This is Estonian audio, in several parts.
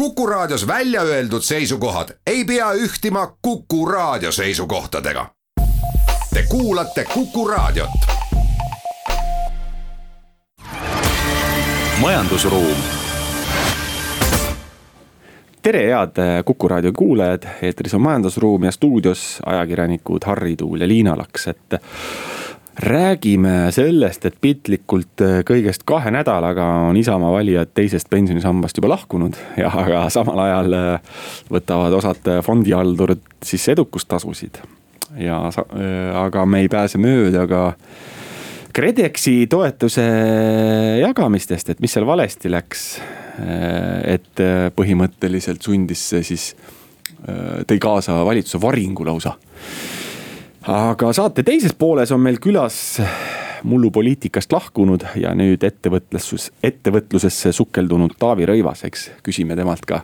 Kuku Raadios välja öeldud seisukohad ei pea ühtima Kuku Raadio seisukohtadega. Te kuulate Kuku Raadiot. majandusruum. tere, head Kuku Raadio kuulajad, eetris on Majandusruum ja stuudios ajakirjanikud Harri Tuul ja Liina Laks, et räägime sellest, et piltlikult äh, kõigest kahe nädalaga on Isamaa valijad teisest pensionisambast juba lahkunud ja aga samal ajal äh, võtavad osad fondihaldurid siis edukustasusid. ja äh, aga me ei pääse mööda ka KredExi toetuse jagamistest, et mis seal valesti läks. et põhimõtteliselt sundis see siis, tõi kaasa valitsuse varingu lausa aga saate teises pooles on meil külas mullu poliitikast lahkunud ja nüüd ettevõtluses, ettevõtlusesse sukeldunud Taavi Rõivas, eks küsime temalt ka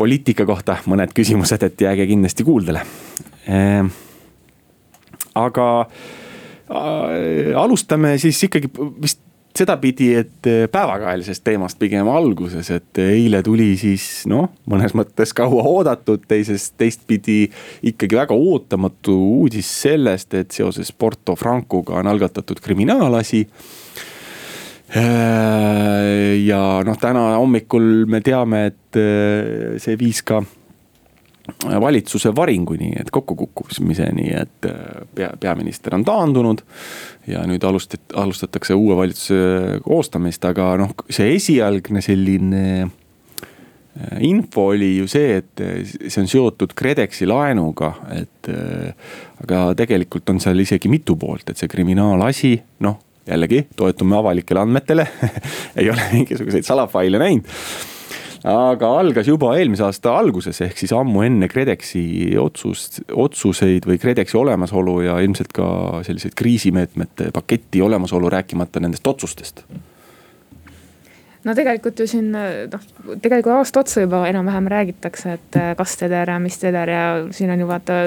poliitika kohta mõned küsimused, et jääge kindlasti kuuldele ehm,. aga äh, alustame siis ikkagi vist sedapidi, et äh, päevakajalisest teemast pigem alguses, et eile tuli siis noh, mõnes mõttes kaua oodatud, teisest, teistpidi ikkagi väga ootamatu uudis sellest, et seoses Porto Francoga on algatatud kriminaalasi. Äh, ja noh, täna hommikul me teame, et äh, see viis ka valitsuse varinguni, et kokkukukkumiseni, et pea, peaminister on taandunud ja nüüd alustat-, alustatakse uue valitsuse koostamist, aga noh, see esialgne selline äh, info oli ju see, et see on seotud KredExi laenuga, et. Äh, aga tegelikult on seal isegi mitu poolt, et see kriminaalasi, noh jällegi toetume avalikele andmetele ei ole mingisuguseid salafaile näinud aga algas juba eelmise aasta alguses, ehk siis ammu enne KredExi otsust, otsuseid või KredExi olemasolu ja ilmselt ka selliseid kriisimeetmete paketi olemasolu, rääkimata nendest otsustest. No tegelikult ju siin noh, tegelikult aasta otsa juba enam-vähem räägitakse, et kas teder ja mis teder ja siin on ju vaata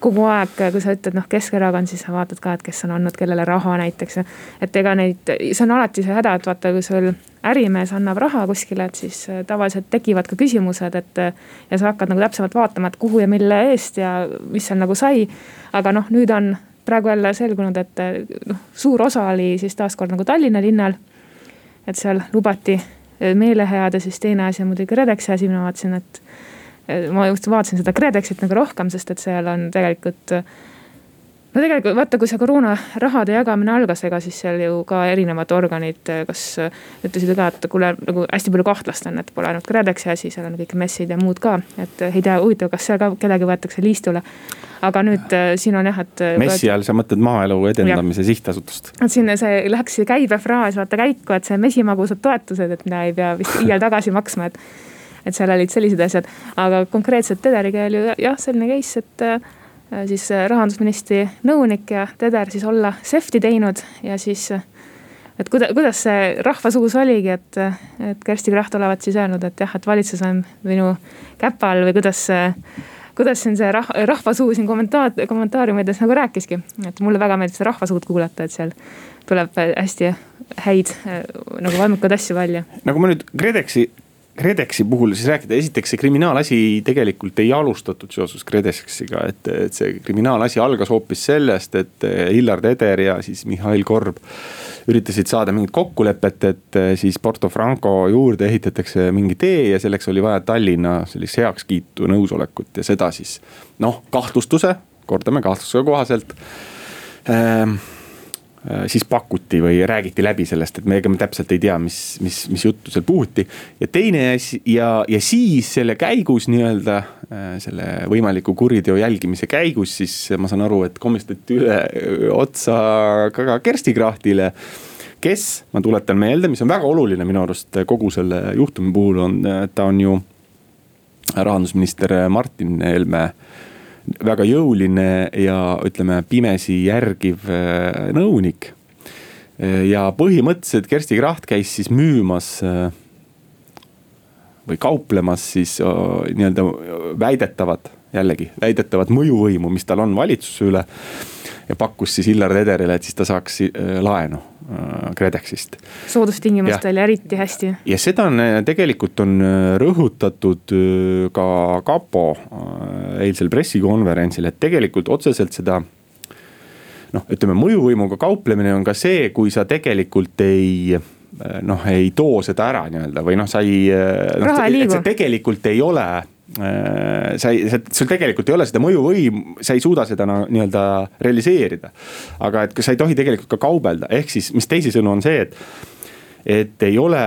kogu aeg, kui sa ütled noh, Keskerakond, siis sa vaatad ka, et kes on andnud kellele raha näiteks. et ega neid, see on alati see häda, et vaata, kui sul ärimees annab raha kuskile, et siis äh, tavaliselt tekivad ka küsimused, et. Äh, ja sa hakkad nagu täpsemalt vaatama, et kuhu ja mille eest ja mis seal nagu sai. aga noh, nüüd on praegu jälle selgunud, et äh, noh, suur osa oli siis taaskord nagu Tallinna linnal. et seal lubati meelehead ja siis teine asi on muidugi KredExi asi, mina vaatasin, et ma just vaatasin seda KredExit nagu rohkem, sest et seal on tegelikult no tegelikult vaata, kui see koroona rahade jagamine algas, ega siis seal ju ka erinevad organid, kas ütlesid ka, et kuule nagu hästi palju kahtlast on, et pole ainult KredExi asi, seal on kõik messid ja muud ka. et ei tea, huvitav, kas seal ka kedagi võetakse liistule. aga nüüd siin on jah, et. messi all sa mõtled Maaelu Edendamise ja. Sihtasutust. et siin see see käibefraas vaata käiku, et see mesimagusad toetused, et mida ei pea vist iial tagasi maksma, et et seal olid sellised asjad, aga konkreetselt Tederiga oli jah, selline case, et äh, siis äh, rahandusministri nõunik ja Teder siis olla sefti teinud ja siis. Äh, et kuida-, kuidas see rahvasuus oligi, et, et Kersti Kracht olevat siis öelnud, et jah, et valitsus on minu käpa all või kuidas kuidas siin see rah-, rahvasuu siin kommentaar, kommentaariumides nagu rääkiski. et mulle väga meeldib seda rahvasuud kuulata, et seal tuleb hästi häid nagu vaimukad asju välja. nagu ma nüüd KredExi KredExi puhul siis rääkida, esiteks see kriminaalasi tegelikult ei alustatud seoses KredExiga, et, et see kriminaalasi algas hoopis sellest, et Hillar Teder ja siis Mihhail Korb. üritasid saada mingit kokkulepet, et siis Porto Franco juurde ehitatakse mingi tee ja selleks oli vaja Tallinna sellist heakskiitu, nõusolekut ja seda siis noh, kahtlustuse, kordame kahtlustuse kohaselt ähm, Äh, siis pakuti või räägiti läbi sellest, et me, ega me täpselt ei tea, mis, mis, mis juttu seal puhuti. ja teine asi ja, ja siis selle käigus nii-öelda äh, selle võimaliku kuriteo jälgimise käigus, siis ma saan aru, et komistati üle otsa ka Kersti Krachtile kes, ma tuletan meelde, mis on väga oluline minu arust kogu selle juhtumi puhul on, ta on ju rahandusminister Martin Helme äh, väga jõuline ja ütleme pimesi järgiv äh, nõunik. Äh, ja põhimõtteliselt Kersti Kracht käis siis müümas äh, või kauplemas siis nii-öelda väidetavat, jällegi väidetavat mõjuvõimu, mis tal on valitsuse üle. Ja pakkus siis Illar Tederile, et siis ta saaks laenu KredExist. soodustingimustel ja eriti hästi. ja seda on tegelikult on rõhutatud ka kapo eilsel pressikonverentsil, et tegelikult otseselt seda noh, ütleme mõjuvõimuga kauplemine on ka see, kui sa tegelikult ei noh, ei too seda ära nii-öelda või noh, sa ei. noh, et see tegelikult ei ole äh, sa ei, sul tegelikult ei ole seda mõjuvõim, sa ei suuda seda nii-öelda realiseerida. aga et sa ei tohi tegelikult ka kaubelda, ehk siis, mis teisisõnu on see, et et ei ole,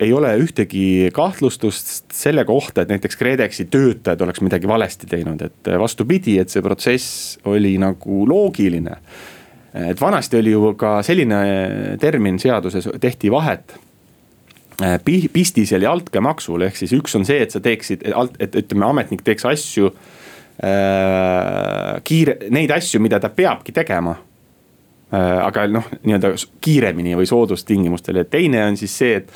ei ole ühtegi kahtlustust selle kohta, et näiteks KredExi töötajad oleks midagi valesti teinud, et vastupidi, et see protsess oli nagu loogiline. Et vanasti oli ju ka selline termin seaduses, tehti vahet. äh, pistisel ja altkäemaksul, ehk siis üks on see, et sa teeksid, et ütleme, ametnik teeks asju äh,. kiire, neid asju, mida ta peabki tegema äh,. aga noh, nii-öelda kiiremini või soodustingimustel ja teine on siis see, et.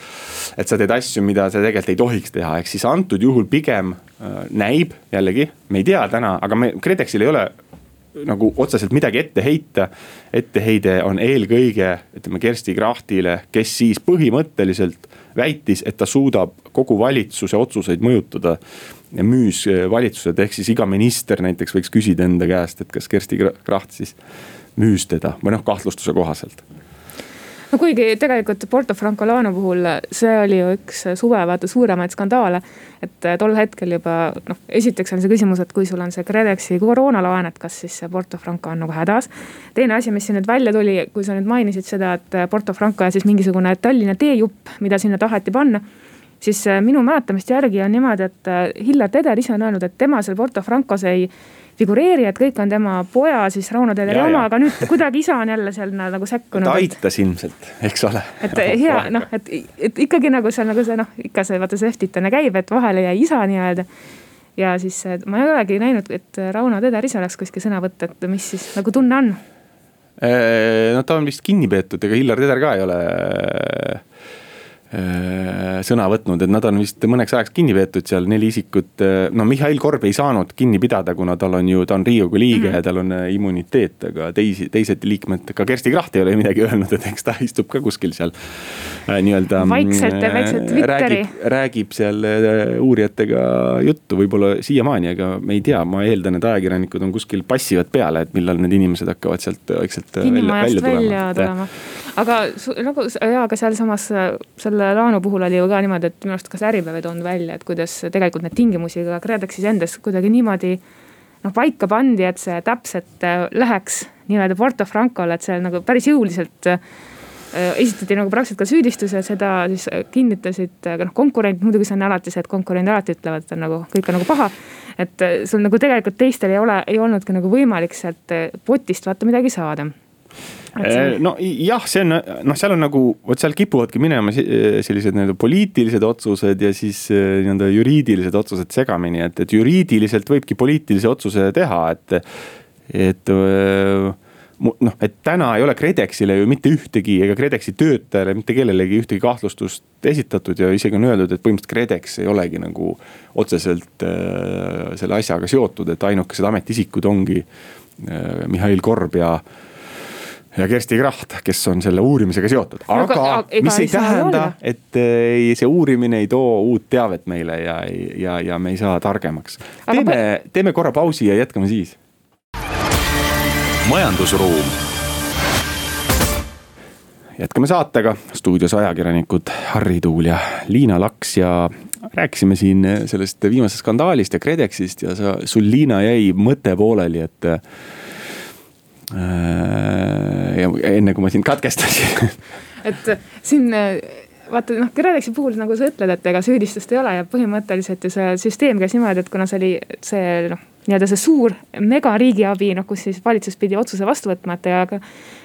et sa teed asju, mida sa tegelikult ei tohiks teha, ehk siis antud juhul pigem äh, näib jällegi, me ei tea täna, aga me KredExil ei ole nagu otseselt midagi ette heita. etteheide on eelkõige, ütleme Kersti Krachtile, kes siis põhimõtteliselt väitis, et ta suudab kogu valitsuse otsuseid mõjutada. müüs valitsused, ehk siis iga minister näiteks võiks küsida enda käest, et kas Kersti Kracht siis müüs teda või noh, kahtlustuse kohaselt no kuigi tegelikult Porto Franco laenu puhul see oli ju üks suve vaata suuremaid skandaale. et tol hetkel juba noh, esiteks on see küsimus, et kui sul on see KredExi koroonalaen, et kas siis see Porto Franco on nagu hädas. teine asi, mis siin nüüd välja tuli, kui sa nüüd mainisid seda, et Porto Franco ja siis mingisugune Tallinna teejupp, mida sinna taheti panna siis minu mäletamist järgi on niimoodi, et Hillar Teder ise on öelnud, et tema seal Porto Francos ei figureeri, et kõik on tema poja siis Rauno Tederi oma, aga nüüd kuidagi isa on jälle seal nagu sekkunud. ta aitas ilmselt, eks ole. et hea noh, et, et ikkagi nagu seal nagu see noh, ikka see vaata see ehtitane käib, et vahele jäi isa nii-öelda ja siis ma ei olegi näinud, et Rauno Teder ise oleks kuskil sõna võtta, et mis siis nagu tunne on? no ta on vist kinni peetud, ega Hillar Teder ka ei ole Äh, sõna võtnud, et nad on vist mõneks ajaks kinni peetud seal neli isikut. Äh, no Mihhail Korb ei saanud kinni pidada, kuna tal on ju, ta on riigikogu liige mm -hmm. ja tal on äh, immuniteet, aga teisi, teised liikmed, ka Kersti Kracht ei ole midagi öelnud, et eks ta istub ka kuskil seal äh, nii-öelda. vaikselt ja väikselt Twitteri. räägib seal uurijatega juttu, võib-olla siiamaani, aga me ei tea, ma eeldan, et ajakirjanikud on kuskil passivad peale, et millal need inimesed hakkavad sealt vaikselt välja, välja tulema. aga nagu ja, aga sealsamas selle laenu puhul oli ju ka niimoodi, et minu arust kas Äripäev ei toonud välja, et kuidas tegelikult neid tingimusi ka KredExis endas kuidagi niimoodi noh paika pandi, et see täpselt äh, läheks nii-öelda Porto Francole, et see nagu päris jõuliselt äh, esitati nagu praktiliselt ka süüdistuse, seda siis kinnitasid noh konkurendid, muidugi see on alati see, et konkurendid alati ütlevad, et on nagu kõik on nagu paha. et sul nagu tegelikult teistel ei ole, ei olnudki nagu võimalik sealt potist vaata midagi saada Äh, no jah, see on noh, seal on nagu vot seal kipuvadki minema sellised nii-öelda poliitilised otsused ja siis äh, nii-öelda juriidilised otsused segamini, et, et juriidiliselt võibki poliitilise otsuse teha, et, et äh, noh, et täna ei ole KredExile ju mitte ühtegi ega KredExi töötajale mitte kellelegi ühtegi kahtlustust esitatud ja isegi on öeldud, et põhimõtteliselt KredEx ei olegi nagu otseselt äh, selle asjaga seotud, et ainukesed ametiisikud ongi äh, Mihhail Korb ja äh, ja Kersti Kracht, kes on selle uurimisega seotud, aga no, mis ei tähenda, et ei, see uurimine ei too uut teavet meile ja, ja, ja me ei saa targemaks. teeme, teeme korra pausi ja jätkame siis. majandusruum. jätkame saatega, stuudios ajakirjanikud Harri Tuul ja Liina Laks ja rääkisime siin sellest viimasest skandaalist ja KredExist ja sa, sul Liina jäi mõte pooleli, et ja enne kui ma sind katkestasin et siin vaata noh, KredExi puhul nagu sa ütled, et ega süüdistust ei ole ja põhimõtteliselt ju see süsteem käis niimoodi, et kuna see oli see noh, nii-öelda see suur mega riigiabi, noh kus siis valitsus pidi otsuse vastu võtma, et ega.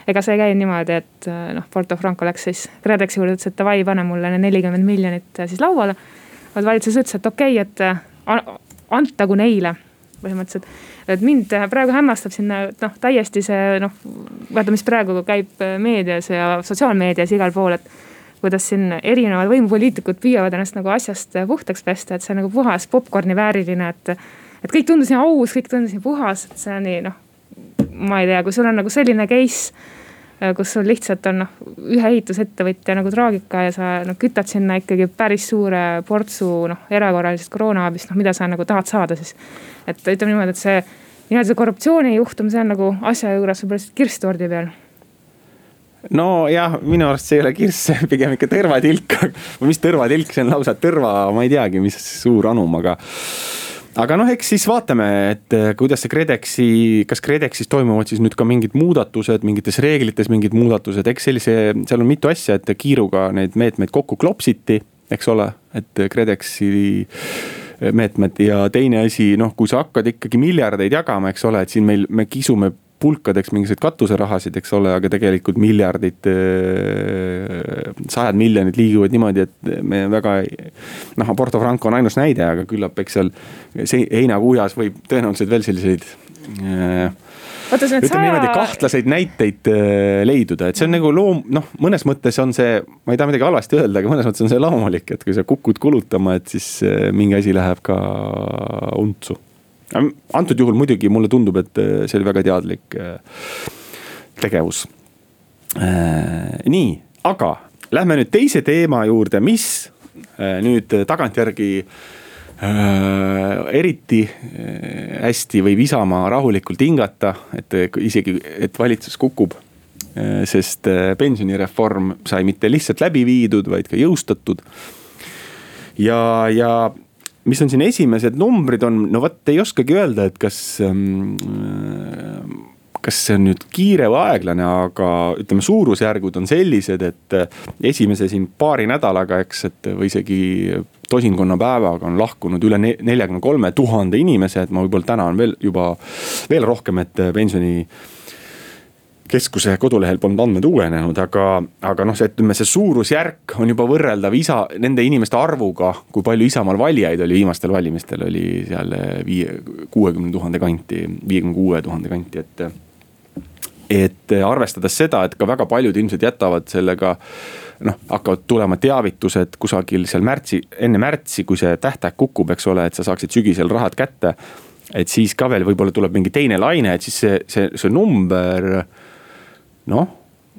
ega see ei käinud niimoodi, et noh, Porto Franco läks siis KredExi juurde, ütles, et davai, pane mulle need nelikümmend miljonit siis lauale. vaid valitsus ütles, et okei okay,, et antagu neile põhimõtteliselt. Et mind praegu hämmastab siin noh, täiesti see noh, vaata, mis praegu käib meedias ja sotsiaalmeedias igal pool, et kuidas siin erinevad võimupoliitikud püüavad ennast nagu asjast puhtaks pesta, et see on nagu puhas popkorni vääriline, et. et kõik tundus nii aus, kõik tundus nii puhas, et see on nii noh, ma ei tea, kui sul on nagu selline case kus sul lihtsalt on noh, ühe ehitusettevõtja nagu traagika ja sa noh kütad sinna ikkagi päris suure portsu noh erakorralisest koroonaabist, noh mida sa nagu tahad saada siis. Et ütleme niimoodi, et see nii-öelda see korruptsioonijuhtum, see on nagu asja juures võib-olla lihtsalt kirss tordi peal nojah, minu arust see ei ole kirss, pigem ikka tõrvatilk. Või mis tõrvatilk, see on lausa tõrva, ma ei teagi, mis suur anum, aga aga noh, eks siis vaatame, et eh, kuidas see KredExi, kas KredExis toimuvad siis nüüd ka mingid muudatused mingites reeglites, mingid muudatused, eks sellise, seal on mitu asja, et kiiruga neid meetmeid kokku klopsiti, eks ole, et KredExi meetmed ja teine asi, noh, kui sa hakkad ikkagi miljardeid jagama, eks ole, et siin meil, me kisume pulkadeks mingisuguseid katuserahasid, eks ole, aga tegelikult miljardid, sajad miljonid liiguvad niimoodi, et me väga. noh, Porto Franco on ainus näide, aga küllap, eks seal heinakuhjas võib tõenäoliselt veel selliseid Oota, ütleme saja... niimoodi kahtlaseid näiteid leiduda, et see on nagu loom-, noh, mõnes mõttes on see, ma ei taha midagi halvasti öelda, aga mõnes mõttes on see loomulik, et kui sa kukud kulutama, et siis mingi asi läheb ka untsu antud juhul muidugi mulle tundub, et äh, see oli väga teadlik äh, tegevus. Äh, nii, aga lähme nüüd teise teema juurde, mis nüüd tagantjärgi eriti hästi võib Isamaa rahulikult hingata, et isegi, et valitsus kukub sest pensionireform sai mitte lihtsalt läbi viidud, vaid ka jõustatud. ja, ja mis on siin esimesed numbrid on, no vot ei oskagi öelda, et kas ähm, kas see on nüüd kiire või aeglane, aga ütleme, suurusjärgud on sellised, et äh, esimese siin paari nädalaga, eks, et või isegi tosinkonna päevaga on lahkunud üle neljakümne kolme tuhande inimese, et ma võib-olla täna on veel juba veel rohkem, et äh, pensioni keskuse kodulehel polnud andmed uuenenud, aga, aga noh, see ütleme, see suurusjärk on juba võrreldav isa, nende inimeste arvuga, kui palju Isamaal valijaid oli viimastel valimistel, oli seal viie, kuuekümne tuhande kanti, viiekümne kuue tuhande kanti, et. Et arvestades seda, et ka väga paljud ilmselt jätavad sellega noh, hakkavad tulema teavitused kusagil seal märtsi, enne märtsi, kui see tähtaeg kukub, eks ole, et sa saaksid sügisel rahad kätte. et siis ka veel võib-olla tuleb mingi teine laine, et siis see, see, see number noh,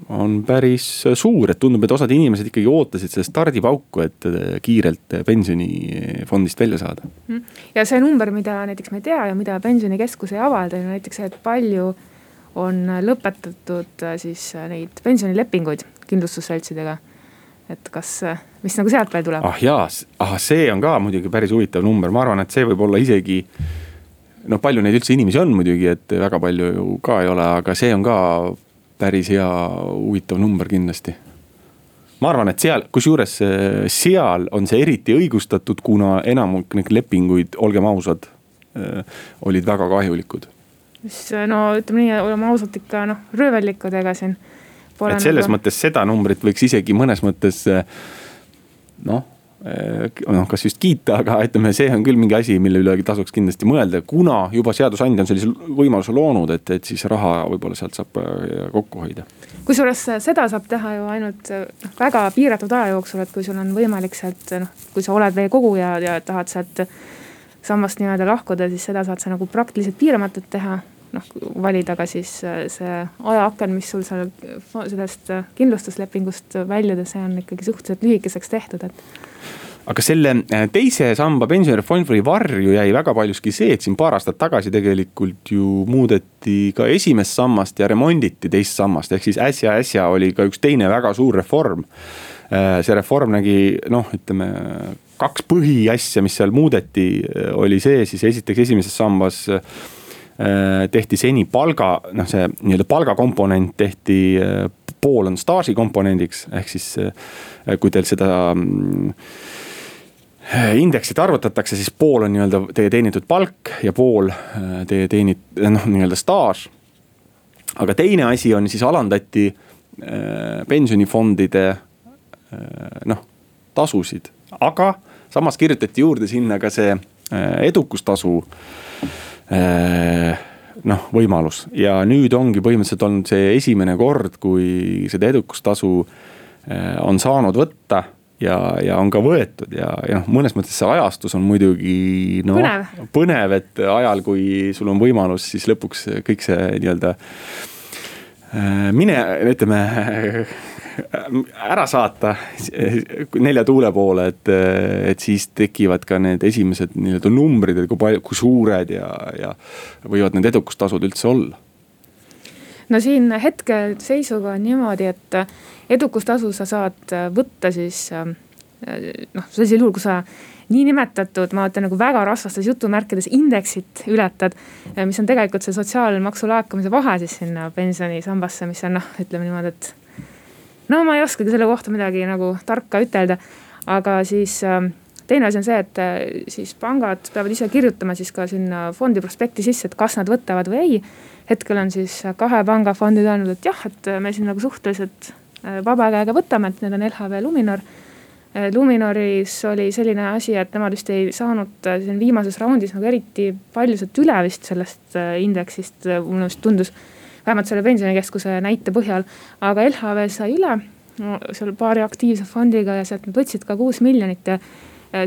on päris suur, et tundub, et osad inimesed ikkagi ootasid seda stardipauku, et kiirelt pensionifondist välja saada. Mhm. ja see number, mida näiteks me ei tea ja mida pensionikeskus ei avalda, on näiteks see, et palju on lõpetatud äh, siis äh, neid pensionilepinguid kindlustusseltsidega. et kas, äh, mis nagu sealt veel tuleb? ah jaa, ah see on ka muidugi päris huvitav number, ma arvan, et see võib olla isegi noh, palju neid üldse inimesi on muidugi, et väga palju ju ka ei ole, aga see on ka päris hea, huvitav number kindlasti ma arvan, et seal, kusjuures seal on see eriti õigustatud, kuna enamik neid lepinguid, olgem ausad, olid väga kahjulikud. Mis no ütleme nii, oleme ausad ikka noh, röövellikud, ega siin. et selles nagu... mõttes seda numbrit võiks isegi mõnes mõttes äh, noh Äh, noh, kas just kiita, aga ütleme, see on küll mingi asi, mille üle tasuks kindlasti mõelda, kuna juba seadusandja on sellise võimaluse loonud, et, et siis raha võib-olla sealt saab äh, kokku hoida. kusjuures seda saab teha ju ainult noh, väga piiratud aja jooksul, et kui sul on võimalik sealt noh, kui sa oled veekoguja ja tahad sealt sammast nii-öelda lahkuda, siis seda saad sa nagu praktiliselt piiramatult teha. Noh, valida ka siis äh, see ajaaken, mis sul seal sellest kindlustuslepingust väljuda, see on ikkagi suhteliselt lühikeseks tehtud, et aga selle äh, teise samba pensionireformi varju jäi väga paljuski see, et siin paar aastat tagasi tegelikult ju muudeti ka esimest sammast ja remonditi teist sammast, ehk siis äsja-äsja oli ka üks teine väga suur reform. Äh, see reform nägi noh, ütleme kaks põhiasja, mis seal muudeti, äh, oli see siis esiteks esimeses sambas tehti seni palga, noh, see nii-öelda palgakomponent tehti, pool on staaži komponendiks, ehk siis kui teil seda mm, indeksit arvutatakse, siis pool on nii-öelda teie teenitud palk ja pool äh, teie teenit-, noh nii-öelda staaž. aga teine asi on siis alandati äh, pensionifondide äh, noh, tasusid, aga samas kirjutati juurde sinna ka see edukustasu noh, võimalus ja nüüd ongi põhimõtteliselt olnud see esimene kord, kui seda edukustasu on saanud võtta ja, ja on ka võetud ja, ja noh, mõnes mõttes see ajastus on muidugi noh, põnev. põnev, et ajal, kui sul on võimalus, siis lõpuks kõik see nii-öelda äh, mine, ütleme ära saata nelja tuule poole, et, et siis tekivad ka need esimesed nii-öelda numbrid, et kui palju, kui suured ja, ja võivad need edukustasud üldse olla no siin hetkeseisuga on niimoodi, et edukustasu sa saad võtta siis noh, sellisel juhul, kui sa niinimetatud, ma ütlen nagu väga rasvastes jutumärkides indeksit ületad. mis on tegelikult see sotsiaalmaksu laekumise vahe siis sinna pensionisambasse, mis on noh, ütleme niimoodi, et no ma ei oskagi selle kohta midagi nagu tarka ütelda. aga siis ähm, teine asi on see, et äh, siis pangad peavad ise kirjutama siis ka sinna fondi prospekti sisse, et kas nad võtavad või ei. hetkel on siis kahe panga fondid öelnud, et jah, et me siin nagu suhteliselt äh, vaba käega võtame, et need on LHV Luminor. Äh, Luminoris oli selline asi, et nemad vist ei saanud siin viimases raundis nagu eriti palju sealt üle vist sellest indeksist, mulle vist tundus vähemalt selle pensionikeskuse näite põhjal. aga LHV sai üle no, seal paari aktiivse fondiga ja sealt nad võtsid ka kuus miljonit ja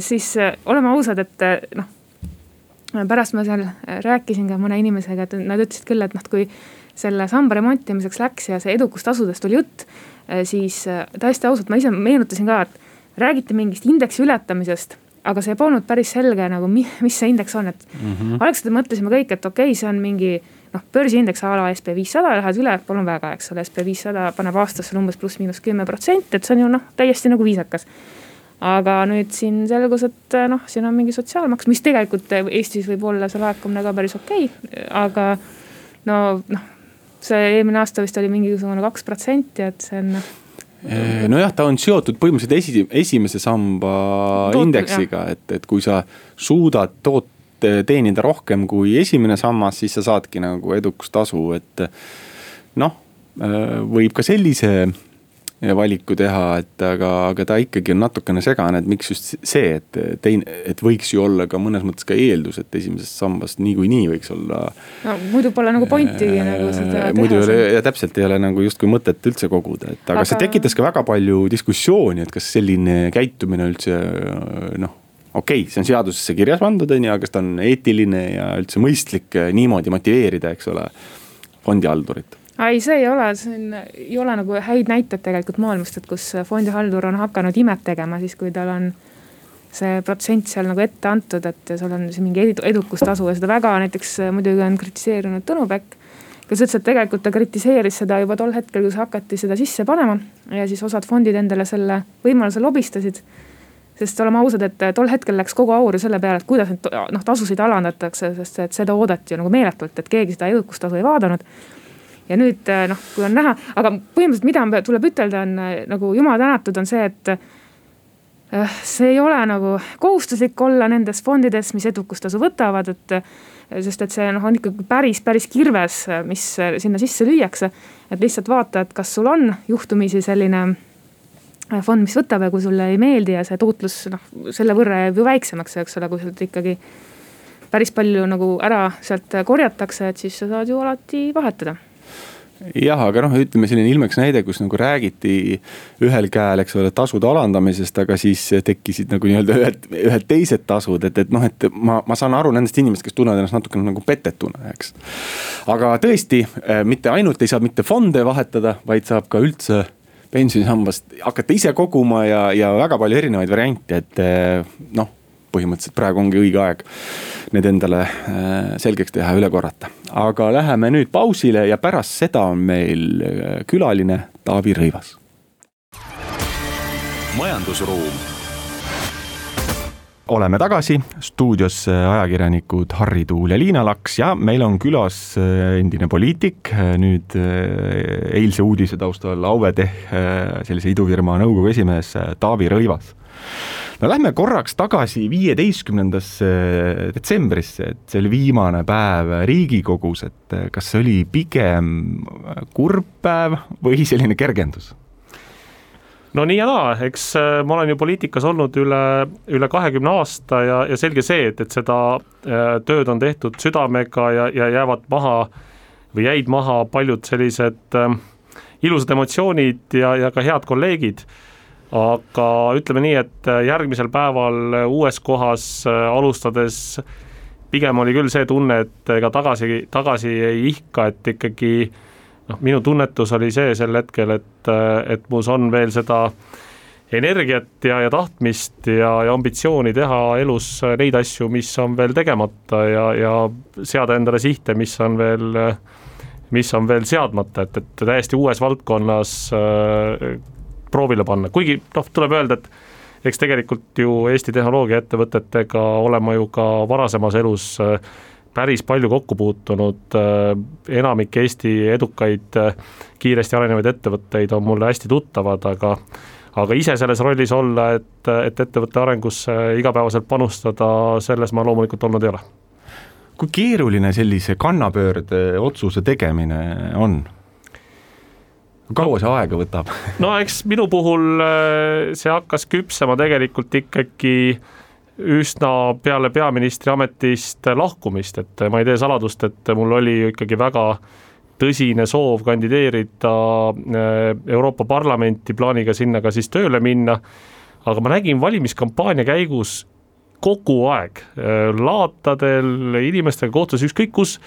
siis äh, oleme ausad, et äh, noh. pärast ma seal rääkisin ka mõne inimesega, et nad ütlesid küll, et noh, kui selle samba remontimiseks läks ja see edukustasudest oli jutt. Siis täiesti ausalt, ma ise meenutasin ka, et räägiti mingist indeksi ületamisest aga see polnud päris selge nagu, mis see indeks on, et mm -hmm. algselt mõtlesime kõik, et okei okay,, see on mingi noh, börsiindeks a la SB viissada, lähed üle, palun väga, eks ole, SB viissada paneb aastas sul umbes pluss-miinus kümme protsenti, et see on ju noh, täiesti nagu viisakas. aga nüüd siin selgus, et noh, siin on mingi sotsiaalmaks, mis tegelikult Eestis võib olla see laekumine ka päris okei okay,, aga no noh, see eelmine aasta vist oli mingisugune kaks protsenti, et see on noh nojah, ta on seotud põhimõtteliselt esi, esimese samba Toot, indeksiga, et, et kui sa suudad toota teenida rohkem kui esimene sammas, siis sa saadki nagu edukustasu, et noh, võib ka sellise valiku teha, et aga, aga ta ikkagi on natukene segane, et miks just see, et teine, et võiks ju olla ka mõnes mõttes ka eeldus, et esimesest sambast niikuinii võiks olla. no muidu pole nagu pointigi äh, nagu seda teha. muidu ei ole ja täpselt ei ole nagu justkui mõtet üldse koguda, et aga, aga see tekitas ka väga palju diskussiooni, et kas selline käitumine üldse noh okei okay,, see on seadusesse kirjas pandud, on ju, aga kas ta on eetiline ja üldse mõistlik eh, niimoodi motiveerida, eks ole, fondihaldurit? ei, see ei ole, siin ei ole nagu häid näiteid tegelikult maailmast, et kus fondihaldur on hakanud imet tegema siis, kui tal on see protsent seal nagu ette antud, et sul on siin mingi edukustasu ja seda väga näiteks muidugi on kritiseerinud Tõnu Päkk kes ütles, et tegelikult ta kritiseeris seda juba tol hetkel, kui hakati seda sisse panema ja siis osad fondid endale selle võimaluse lobistasid sest oleme ausad, et tol hetkel läks kogu aur ju selle peale, et kuidas neid noh tasusid alandatakse, sest et seda oodati ju nagu meeletult, et keegi seda edukustasu ei vaadanud. ja nüüd noh, kui on näha, aga põhimõtteliselt, mida tuleb ütelda, on nagu jumal tänatud, on see, et see ei ole nagu kohustuslik olla nendes fondides, mis edukustasu võtavad, et sest et see noh, on ikkagi päris, päris kirves, mis sinna sisse lüüakse. et lihtsalt vaata, et kas sul on juhtumisi selline fond, mis võtab ja kui sulle ei meeldi ja see tootlus noh, selle võrra jääb ju väiksemaks, eks ole, kui sealt ikkagi päris palju nagu ära sealt korjatakse, et siis sa saad ju alati vahetada jah, aga noh, ütleme selline ilmeks näide, kus nagu räägiti ühel käel, eks ole, tasude alandamisest, aga siis tekkisid nagu nii-öelda ühed, ühed teised tasud, et, et noh, et ma, ma saan aru nendest inimestest, kes tunnevad ennast natukene nagu petetuna, eks. aga tõesti, äh, mitte ainult ei saa mitte fonde vahetada, vaid saab ka üldse pensionisambast hakata ise koguma ja, ja väga palju erinevaid variante, et eh, noh, põhimõtteliselt praegu ongi õige aeg need endale eh, selgeks teha ja üle korrata. aga läheme nüüd pausile ja pärast seda on meil eh, külaline Taavi Rõivas. majandusruum oleme tagasi stuudios ajakirjanikud Harri Tuul ja Liina Laks ja meil on külas äh, endine poliitik, äh, nüüd äh, eilse uudise taustal Auveteh sellise idufirma nõukogu esimees Taavi Rõivas. no lähme korraks tagasi viieteistkümnendasse detsembrisse, et see oli viimane päev Riigikogus, et kas see oli pigem kurb päev või selline kergendus? No nii ja naa, eks äh, ma olen ju poliitikas olnud üle, üle kahekümne aasta ja, ja selge see, et, et seda äh, tööd on tehtud südamega ja, ja jäävad maha või jäid maha paljud sellised äh, ilusad emotsioonid ja, ja ka head kolleegid. Aga ütleme nii, et järgmisel päeval uues kohas alustades pigem oli küll see tunne, et ega tagasi, tagasi ei ihka, et ikkagi noh, minu tunnetus oli see sel hetkel, et, et mus on veel seda energiat ja, ja tahtmist ja, ja ambitsiooni teha elus neid asju, mis on veel tegemata ja, ja seada endale sihte, mis on veel, mis on veel seadmata, et, et täiesti uues valdkonnas äh, proovile panna, kuigi noh, tuleb öelda, et eks tegelikult ju Eesti tehnoloogiaettevõtetega olen ma ju ka varasemas elus äh, päris palju kokku puutunud, äh, enamik Eesti edukaid äh, kiiresti arenevaid ettevõtteid on mulle hästi tuttavad, aga aga ise selles rollis olla, et, et ettevõtte arengusse igapäevaselt panustada, selles ma loomulikult olnud ei ole. kui keeruline sellise kannapöörde otsuse tegemine on? kaua see aega võtab? no eks minu puhul äh, see hakkas küpsema tegelikult ikkagi üsna peale peaministri ametist lahkumist, et ma ei tee saladust, et mul oli ikkagi väga tõsine soov kandideerida äh, Euroopa Parlamenti, plaaniga sinna ka siis tööle minna. aga ma nägin valimiskampaania käigus kogu aeg äh, laatadel inimestega kohtudes, ükskõik kus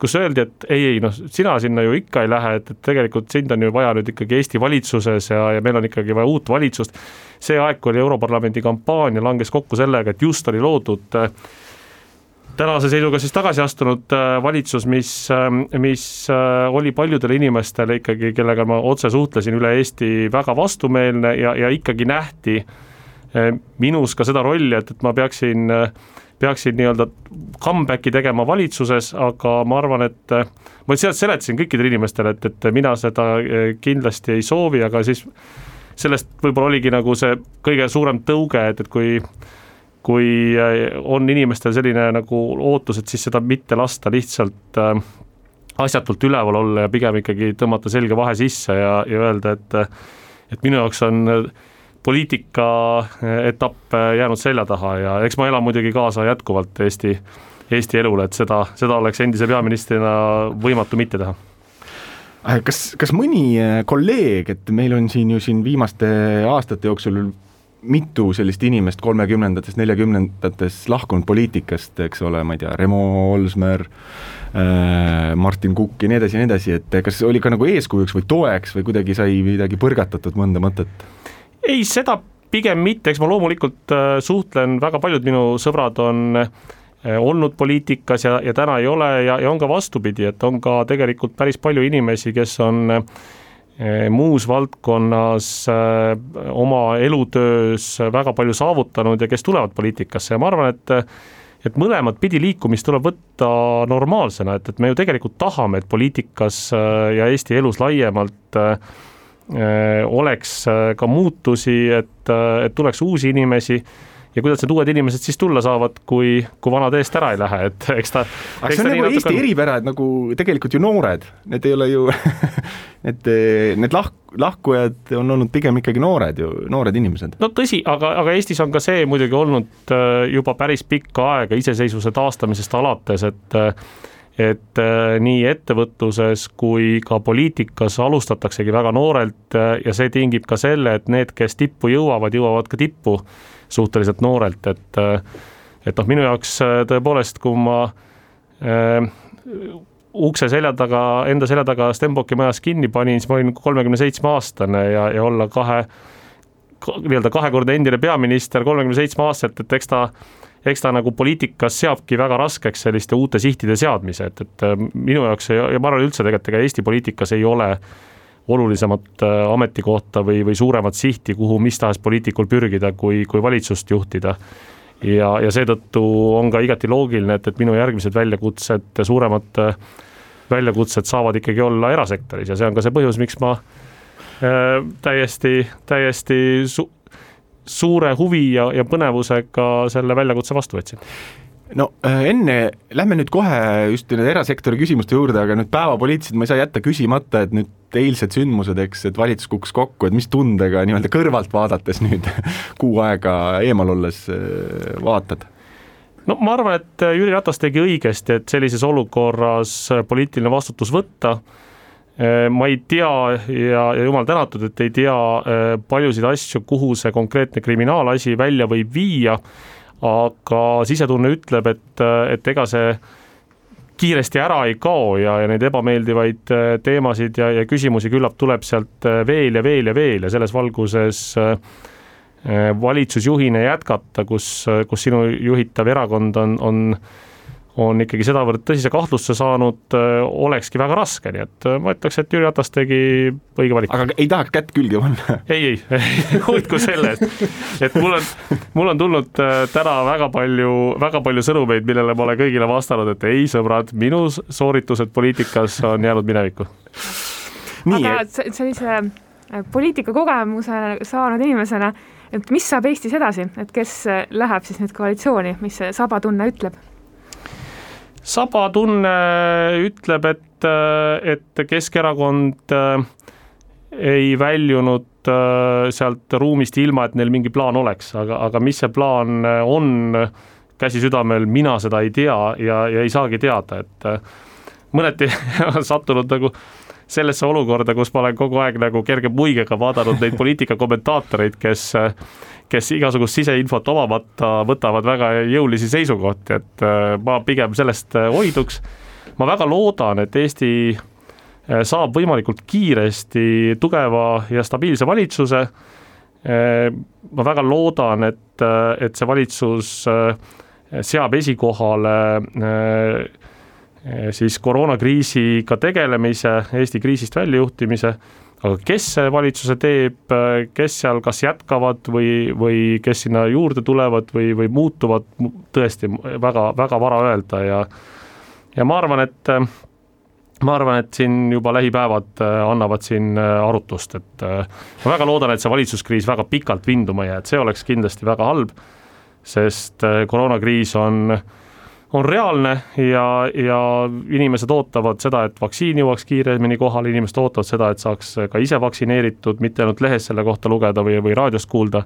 kus öeldi, et ei, ei noh, sina sinna ju ikka ei lähe, et, et tegelikult sind on ju vaja nüüd ikkagi Eesti valitsuses ja, ja meil on ikkagi vaja uut valitsust. see aeg, kui oli Europarlamendi kampaania, langes kokku sellega, et just oli loodud äh, tänase seisuga siis tagasi astunud äh, valitsus, mis, äh, mis oli paljudele inimestele ikkagi, kellega ma otse suhtlesin üle Eesti, väga vastumeelne ja, ja ikkagi nähti minus ka seda rolli, et, et ma peaksin äh, peaksid nii-öelda comeback'i tegema valitsuses, aga ma arvan, et ma sealt seletasin kõikidele inimestele, et, et mina seda eh, kindlasti ei soovi, aga siis sellest võib-olla oligi nagu see kõige suurem tõuge, et, et kui kui eh, on inimestel selline nagu ootus, et siis seda mitte lasta lihtsalt äh, asjatult üleval olla ja pigem ikkagi tõmmata selge vahe sisse ja, ja öelda, et et minu jaoks on äh, poliitika eh, etapp eh, jäänud selja taha ja eks ma elan muidugi kaasa jätkuvalt Eesti, Eesti elule, et seda, seda oleks endise peaministrina võimatu mitte teha äh, kas, kas mõni äh, kolleeg, et meil on siin ju siin viimaste aastate jooksul mitu sellist inimest kolmekümnendates, neljakümnendates lahkunud poliitikast, eks ole, ma ei tea, Remo Olsmer äh,, Martin Kukk ja nii edasi ja nii edasi, et kas oli ka nagu eeskujuks või toeks või kuidagi sai midagi põrgatatud mõnda mõtet? Ei, seda pigem mitte, eks ma loomulikult äh, suhtlen, väga paljud minu sõbrad on äh, olnud poliitikas ja, ja täna ei ole ja, ja on ka vastupidi, et on ka tegelikult päris palju inimesi, kes on äh, muus valdkonnas oma elutöös väga palju saavutanud ja kes tulevad poliitikasse. Ja ma arvan, et et mõlemat pidi liikumist tuleb võtta normaalsena, et, et me ju tegelikult tahame, et poliitikas ja Eesti elus laiemalt äh, oleks äh, ka muutusi, et, äh, et tuleks uusi inimesi ja kuidas need uued inimesed siis tulla saavad, kui, kui vanad eest ära ei lähe, et eks ta. aga see on nagu Eesti on... eripära, et nagu tegelikult ju noored, need ei ole ju need, need lahk-, lahkujad on olnud pigem ikkagi noored ju, noored inimesed. no tõsi, aga, aga Eestis on ka see muidugi olnud juba päris pikka aega iseseisvuse taastamisest alates, et et äh, nii ettevõtluses kui ka poliitikas alustataksegi väga noorelt äh, ja see tingib ka selle, et need, kes tippu jõuavad, jõuavad ka tippu suhteliselt noorelt, et äh, et noh, minu jaoks tõepoolest, kui ma äh, ukse selja taga, enda selja taga Stenbocki majas kinni panin, siis ma olin kolmekümne seitsme aastane ja, ja olla kahe, nii-öelda kahekordne endine peaminister kolmekümne seitsme aastaselt, et eks ta eks ta nagu poliitikas seabki väga raskeks selliste uute sihtide seadmise, et, et äh, minu jaoks ja, ma arvan üldse tegelikult ega Eesti poliitikas ei ole olulisemat äh, ametikohta või, või suuremat sihti, kuhu mis tahes poliitikul pürgida, kui, kui valitsust juhtida. ja, ja seetõttu on ka igati loogiline, et, et minu järgmised väljakutsed, suuremad äh, väljakutsed saavad ikkagi olla erasektoris ja see on ka see põhjus, miks ma äh, täiesti, täiesti su-, suure huvi ja, ja põnevusega selle väljakutse vastu võtsin no äh, enne, lähme nüüd kohe just nende erasektori küsimuste juurde, aga nüüd päevapoliitiliselt ma ei saa jätta küsimata, et nüüd eilsed sündmused, eks, et valitsus kukkus kokku, et mis tundega nii-öelda kõrvalt vaadates nüüd kuu aega eemal olles äh, vaatad? no ma arvan, et Jüri Ratas tegi õigesti, et sellises olukorras poliitiline vastutus võtta ma ei tea ja, ja jumal tänatud, et ei tea paljusid asju, kuhu see konkreetne kriminaalasi välja võib viia, aga sisetunne ütleb, et, et ega see kiiresti ära ei kao ja, ja neid ebameeldivaid teemasid ja, ja küsimusi küllap tuleb sealt veel ja veel ja veel ja selles valguses äh, valitsusjuhina jätkata, kus, kus sinu juhitav erakond on, on on ikkagi sedavõrd tõsise kahtlusse saanud, olekski väga raske, nii et ma ütleks, et Jüri Ratas tegi õige valiku. aga ei tahaks kätt külge panna? ei, ei, hoidku selle eest, et mul on, mul on tulnud täna väga palju, väga palju sõnumeid, millele ma olen kõigile vastanud, et ei, sõbrad, minu sooritused poliitikas on jäänud minevikku. aga sellise poliitikakogemuse saanud inimesena et mis saab Eestis edasi, et kes läheb siis nüüd koalitsiooni, mis see Saba tunne ütleb? Saba tunne ütleb, et, et Keskerakond äh, ei väljunud äh, sealt ruumist ilma, et neil mingi plaan oleks, aga, aga mis see plaan on, käsi südamel, mina seda ei tea ja, ja ei saagi teada, et äh, mõneti sattunud nagu sellesse olukorda, kus ma olen kogu aeg nagu kerge muigega vaadanud neid poliitikakommentaatoreid, kes kes igasugust siseinfot omamata võtavad väga jõulisi seisukohti, et äh, ma pigem sellest äh, hoiduks. ma väga loodan, et Eesti äh, saab võimalikult kiiresti tugeva ja stabiilse valitsuse. ma väga loodan, et, et see valitsus seab esikohale siis koroonakriisiga tegelemise, Eesti kriisist väljajuhtimise, aga kes valitsuse teeb, kes seal kas jätkavad või, või kes sinna juurde tulevad või, või muutuvad, tõesti väga, väga vara öelda ja ja ma arvan, et ma arvan, et siin juba lähipäevad annavad siin arutust, et ma väga loodan, et see valitsuskriis väga pikalt vinduma ei jää, et see oleks kindlasti väga halb, sest koroonakriis on äh, on reaalne ja, ja inimesed ootavad seda, et vaktsiin jõuaks kiiremini kohale, inimesed ootavad seda, et saaks ka ise vaktsineeritud, mitte ainult lehest selle kohta lugeda või, või raadiost kuulda.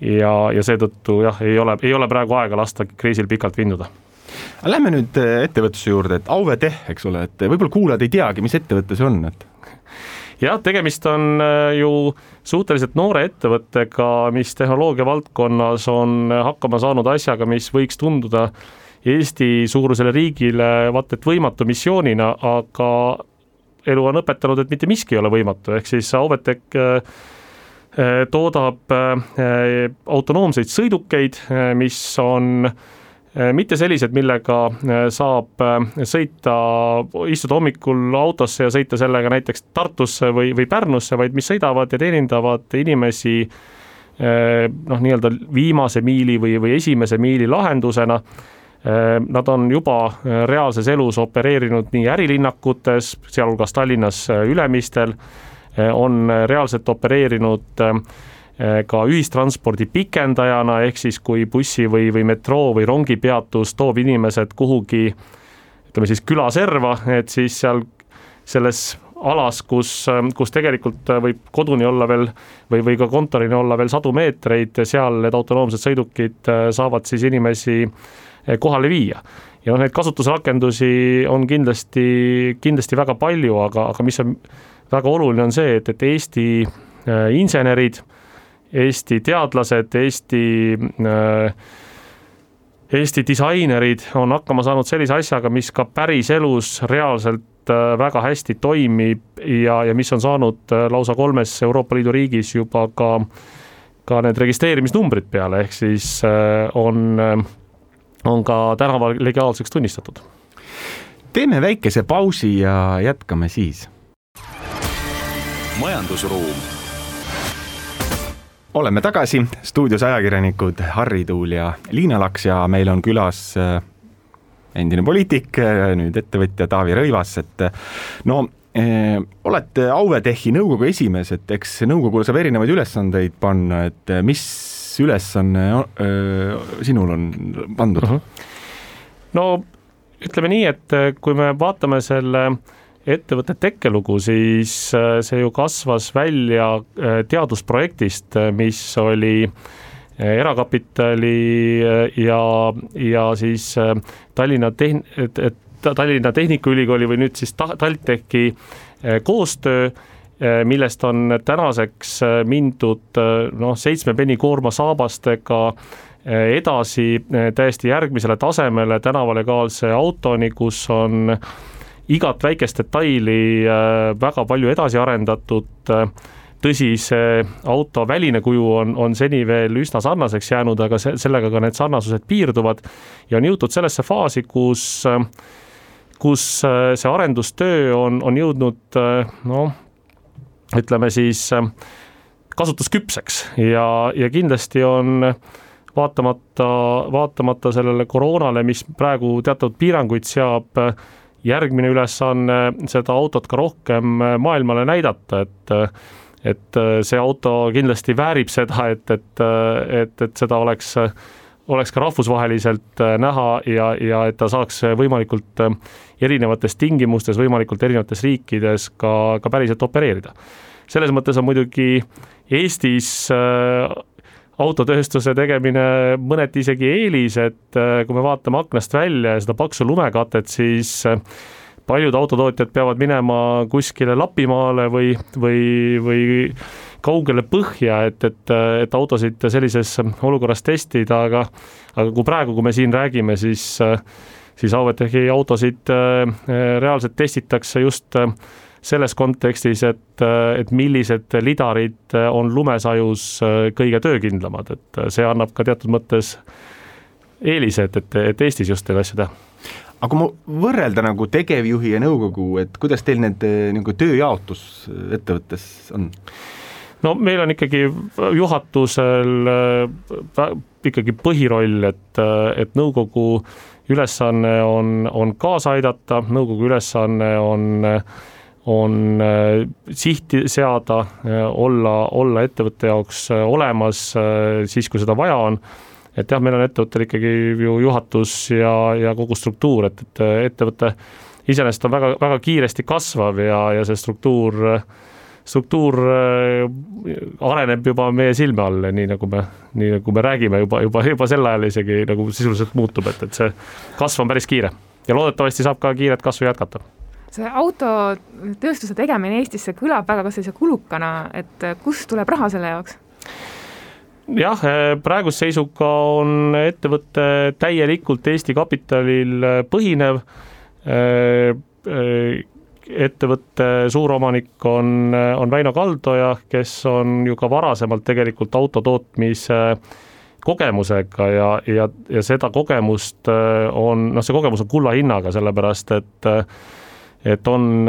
ja, ja seetõttu jah, ei ole, ei ole praegu aega lasta kriisil pikalt vinduda aga lähme nüüd äh, ettevõtluse juurde, et Auve Teh, eks ole, et võib-olla kuulajad ei teagi, mis ettevõte see on, et jah, tegemist on äh, ju suhteliselt noore ettevõttega, mis tehnoloogia valdkonnas on hakkama saanud asjaga, mis võiks tunduda Eesti suurusele riigile vaat et võimatu missioonina, aga elu on õpetanud, et mitte miski ei ole võimatu, ehk siis Auvetech äh, äh, toodab äh, autonoomseid sõidukeid, mis on mitte sellised, millega saab sõita, istuda hommikul autosse ja sõita sellega näiteks Tartusse või, või Pärnusse, vaid mis sõidavad ja teenindavad inimesi noh, nii-öelda viimase miili või, või esimese miili lahendusena nad on juba äh, reaalses elus opereerinud nii ärilinnakutes, sealhulgas Tallinnas äh, Ülemistel, äh, on reaalselt opereerinud ka ühistranspordi pikendajana, ehk siis kui bussi või, või metroo või rongipeatus toob inimesed kuhugi ütleme siis külaserva, et siis seal selles alas, kus, kus tegelikult võib koduni olla veel või, või ka kontorini olla veel sadu meetreid, seal need autonoomsed sõidukid saavad siis inimesi kohale viia. ja noh, neid kasutusrakendusi on kindlasti, kindlasti väga palju, aga, aga mis on väga oluline, on see, et, et Eesti äh, insenerid, Eesti teadlased, Eesti äh, Eesti disainerid on hakkama saanud sellise asjaga, mis ka päriselus reaalselt väga hästi toimib ja, ja mis on saanud lausa kolmes Euroopa Liidu riigis juba ka, ka need registreerimisnumbrid peale, ehk siis on on ka tänaval legaalseks tunnistatud. teeme väikese pausi ja jätkame siis. majandusruum. oleme tagasi, stuudios ajakirjanikud Harri Tuul ja Liina Laks ja meil on külas äh, endine poliitik, äh, nüüd ettevõtja Taavi Rõivas, et äh, no olete Auvetechi nõukogu esimees, et eks nõukogule saab erinevaid ülesandeid panna, et mis ülesanne sinul on pandud uh? -huh. no ütleme nii, et äh, kui me vaatame selle ettevõtte tekkelugu, siis äh, see ju kasvas välja äh, teadusprojektist, mis oli erakapitali ja, ja siis Tallinna tehn-, Tallinna Tehnikaülikooli või nüüd siis TalTechi koostöö millest on tänaseks mindud noh, seitsme penikoorma saabastega edasi täiesti järgmisele tasemele tänavalegaalse autoni, kus on igat väikest detaili väga palju edasi arendatud tõsi, see auto väline kuju on, on seni veel üsna sarnaseks jäänud, aga se-, sellega ka need sarnasused piirduvad ja on jõutud sellesse faasi, kus kus see arendustöö on, on jõudnud noh, ütleme siis kasutusküpseks ja, ja kindlasti on vaatamata, vaatamata sellele koroonale, mis praegu teatud piiranguid seab, järgmine ülesanne seda autot ka rohkem maailmale näidata, et et äh, see auto kindlasti väärib seda, et, et, äh, et, et seda oleks, oleks ka rahvusvaheliselt äh, näha ja, ja et ta saaks võimalikult erinevates tingimustes, võimalikult erinevates riikides ka, ka päriselt opereerida. selles mõttes on muidugi Eestis autotööstuse tegemine mõneti isegi eelis, et kui me vaatame aknast välja ja seda paksu lumekatet, siis paljud autotootjad peavad minema kuskile Lapimaale või, või, või kaugele põhja, et, et, et autosid sellises olukorras testida, aga aga kui praegu, kui me siin räägime, siis siis Auvetechi autosid reaalselt testitakse just selles kontekstis, et, et millised lidarid on lumesajus kõige töökindlamad, et see annab ka teatud mõttes eelise, et, et, et Eestis just neid asju teha aga kui ma võrrelda nagu tegevjuhi ja nõukogu, et kuidas teil need nagu tööjaotus ettevõttes on? No meil on ikkagi juhatusel äh, ikkagi põhiroll, et, äh, et nõukogu ülesanne on, on kaasa aidata, nõukogu ülesanne on on äh, sihti seada, olla, olla ettevõtte jaoks olemas siis, kui seda vaja on. Et jah, meil on ettevõttel ikkagi ju juhatus ja, ja kogu struktuur, et, et ettevõte iseenesest on väga, väga kiiresti kasvav ja, ja see struktuur, struktuur äh, areneb juba meie silme all, nii nagu me, nii nagu me räägime juba, juba, juba sel ajal isegi nagu sisuliselt muutub, et, et see kasv on päris kiire ja loodetavasti saab ka kiiret kasvu jätkata see autotööstuse tegemine Eestis, see kõlab väga ka sellise kulukana, et kust tuleb raha selle jaoks? jah, eh, praeguse seisuga on ettevõte täielikult Eesti kapitalil eh, põhinev. Ettevõtte suuromanik on, on Väino Kaldoja, kes on ju ka varasemalt tegelikult autotootmise kogemusega ja, ja, ja seda kogemust on, noh, see kogemus on kulla hinnaga, sellepärast et et on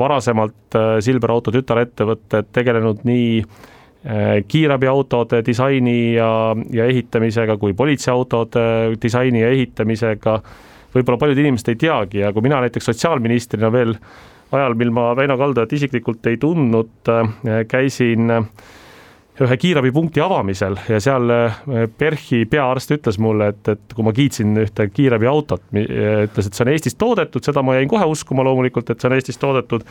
varasemalt Silver Auto tütarettevõtted tegelenud nii äh, Äh, kiirabiautode disaini ja, ja ehitamisega kui politseiautode disaini ja ehitamisega. Võib-olla paljud inimesed ei teagi ja kui mina näiteks sotsiaalministrina veel ajal, mil ma Väino Kaldojat isiklikult ei tundnud, äh, käisin ühe kiirabipunkti avamisel ja seal äh, PERH-i peaarst ütles mulle, et, et kui ma kiitsin ühte kiirabiautot, ütles, et see on Eestis toodetud, seda ma jäin kohe uskuma loomulikult, et see on Eestis toodetud.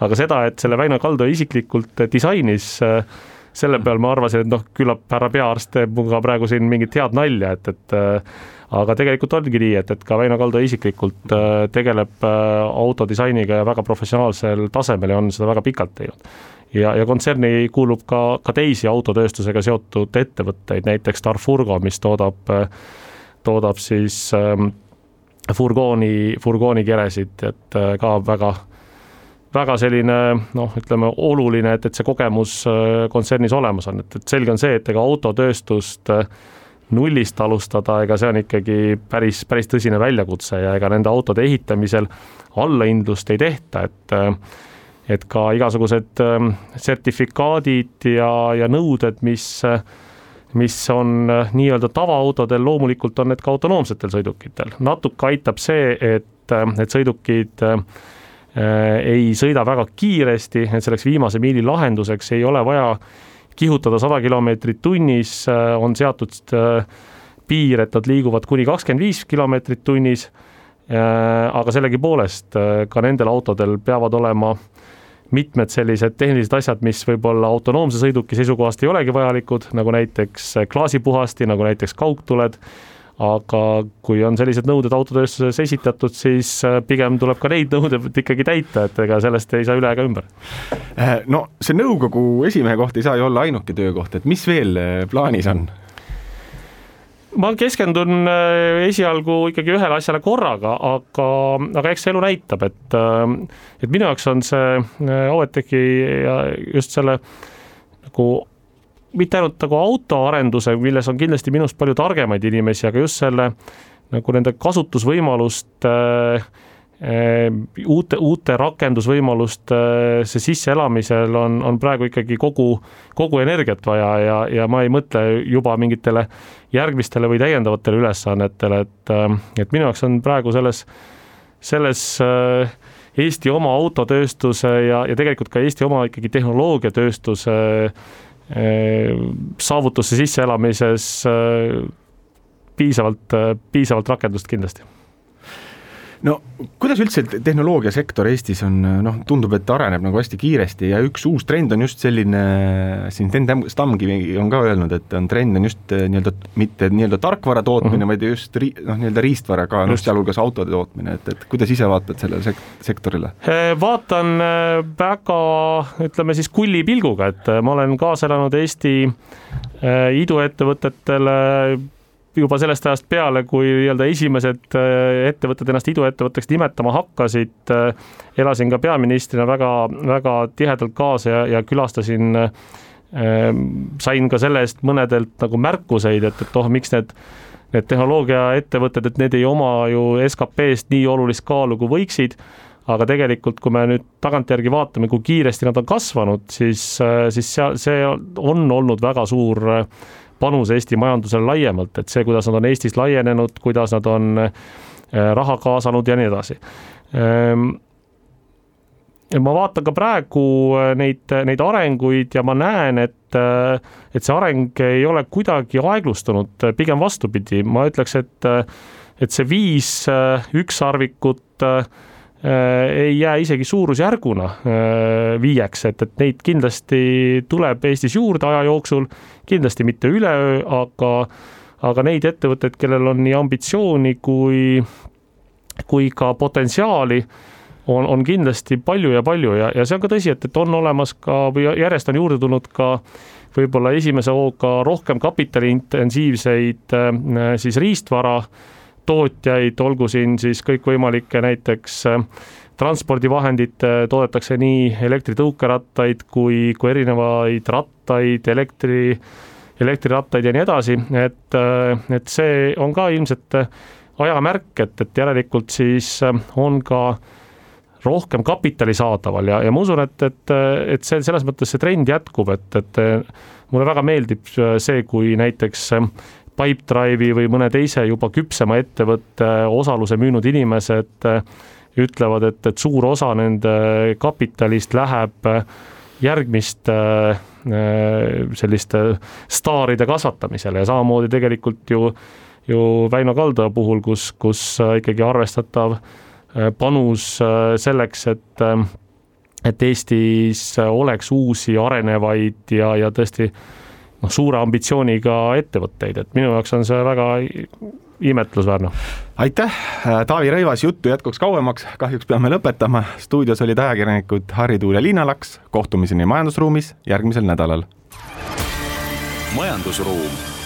aga seda, et selle Väino Kaldoja isiklikult disainis äh, selle peal ma arvasin, et noh, küllap härra peaarst teeb minuga praegu siin mingit head nalja, et, et äh, aga tegelikult ongi nii, et, et ka Väino Kaldo isiklikult äh, tegeleb äh, autodisainiga ja väga professionaalsel tasemel ja on seda väga pikalt teinud. ja, ja kontserni kuulub ka, ka teisi autotööstusega seotud ettevõtteid, näiteks Darfurgo, mis toodab, toodab siis ähm, furgooni, furgoonikeresid, et ka väga väga selline noh, ütleme oluline, et, et see kogemus äh, kontsernis olemas on, et, et selge on see, et ega autotööstust äh, nullist alustada, ega see on ikkagi päris, päris tõsine väljakutse ja ega nende autode ehitamisel allahindlust ei tehta, et äh, et ka igasugused sertifikaadid ja, ja nõuded, mis mis on nii-öelda tavaautodel, loomulikult on need ka autonoomsetel sõidukitel, natuke aitab see, et need sõidukid äh, Äh, ei sõida väga kiiresti, et selleks viimase miili lahenduseks ei ole vaja kihutada sada kilomeetrit tunnis, äh, on seatud äh, piir, et nad liiguvad kuni kakskümmend viis kilomeetrit tunnis. aga sellegipoolest ka nendel autodel peavad olema mitmed sellised tehnilised asjad, mis võib-olla autonoomse sõiduki seisukohast ei olegi vajalikud, nagu näiteks klaasipuhasti, nagu näiteks kaugtuled aga kui on sellised nõuded autotööstuses esitatud, siis äh, pigem tuleb ka neid nõudeid ikkagi täita, et ega sellest ei saa üle ega ümber. Äh, no see nõukogu esimehe koht ei saa ju olla ainuke töökoht, et mis veel äh, plaanis on? ma keskendun esialgu ikkagi ühele asjale korraga, aga, aga eks elu näitab, et, et minu jaoks on see Oueteki ja just selle nagu mitte ainult nagu autoarenduse, milles on kindlasti minust palju targemaid inimesi, aga just selle nagu nende kasutusvõimaluste äh, uute, uute rakendusvõimaluste see sisseelamisel on, on praegu ikkagi kogu, kogu energiat vaja ja, ja ma ei mõtle juba mingitele järgmistele või täiendavatele ülesannetele, et, et minu jaoks on praegu selles, selles Eesti oma autotööstuse ja, ja tegelikult ka Eesti oma ikkagi tehnoloogiatööstuse Äh, saavutusse sisseelamises piisavalt, piisavalt rakendust kindlasti no kuidas üldse tehnoloogiasektor Eestis on, noh, tundub, et areneb nagu hästi kiiresti ja üks uus trend on just selline, siin Sten Stamkivi on ka öelnud, et on trend on just nii-öelda mitte nii-öelda tarkvara tootmine mm, -hmm. vaid just ri, noh, nii-öelda riistvara ka, noh, sealhulgas autode tootmine, et, et kuidas ise vaatad sellele sek-, sektorile? vaatan väga, ütleme siis kulli pilguga, et ma olen kaasa elanud Eesti iduettevõtetele juba sellest ajast peale, kui nii-öelda esimesed äh, ettevõtted ennast iduettevõtteks nimetama hakkasid, äh, elasin ka peaministrina väga, väga tihedalt kaasa ja, ja külastasin, äh, sain ka selle eest mõnedelt nagu märkuseid, et, et oh, miks need need tehnoloogiaettevõtted, et need ei oma ju SKP-st nii olulist kaalu, kui võiksid, aga tegelikult, kui me nüüd tagantjärgi vaatame, kui kiiresti nad on kasvanud, siis, siis seal, see on olnud väga suur panus Eesti majandusele laiemalt, et see, kuidas nad on Eestis laienenud, kuidas nad on äh, raha kaasanud ja nii edasi. Ehm, ma vaatan ka praegu äh, neid, neid arenguid ja ma näen, et, äh, et see areng ei ole kuidagi aeglustunud, pigem vastupidi, ma ütleks, et, et see viis ükssarvikut ei jää isegi suurusjärguna viieks, et, et neid kindlasti tuleb Eestis juurde aja jooksul kindlasti mitte üleöö, aga, aga neid ettevõtteid, kellel on nii ambitsiooni kui, kui ka potentsiaali, on, on kindlasti palju ja palju ja, ja see on ka tõsi, et, et on olemas ka või järjest on juurde tulnud ka võib-olla esimese hooga rohkem kapitaliintensiivseid äh, siis riistvara tootjaid, olgu siin siis kõikvõimalikke näiteks äh, transpordivahendid, toodetakse nii elektritõukerattaid kui, kui erinevaid rattaid, elektri, elektrirattaid ja nii edasi, et, et see on ka ilmselt aja märk, et, et järelikult siis on ka rohkem kapitali saadaval ja, ja ma usun, et, et, et see selles mõttes see trend jätkub, et, et mulle väga meeldib see, kui näiteks Pipedrive'i või mõne teise juba küpsema ettevõtte osaluse müünud inimesed ütlevad, et, et suur osa nende kapitalist läheb järgmiste selliste staaride kasvatamisele ja samamoodi tegelikult ju, ju Väino Kaldaja puhul, kus, kus ikkagi arvestatav panus selleks, et et Eestis oleks uusi arenevaid ja, ja tõesti noh, suure ambitsiooniga ettevõtteid, et minu jaoks on see väga imetlusväärne. aitäh, Taavi Rõivas, juttu jätkuks kauemaks, kahjuks peame lõpetama. stuudios olid ajakirjanikud Harri Tuul ja Liina Laks. kohtumiseni Majandusruumis järgmisel nädalal. majandusruum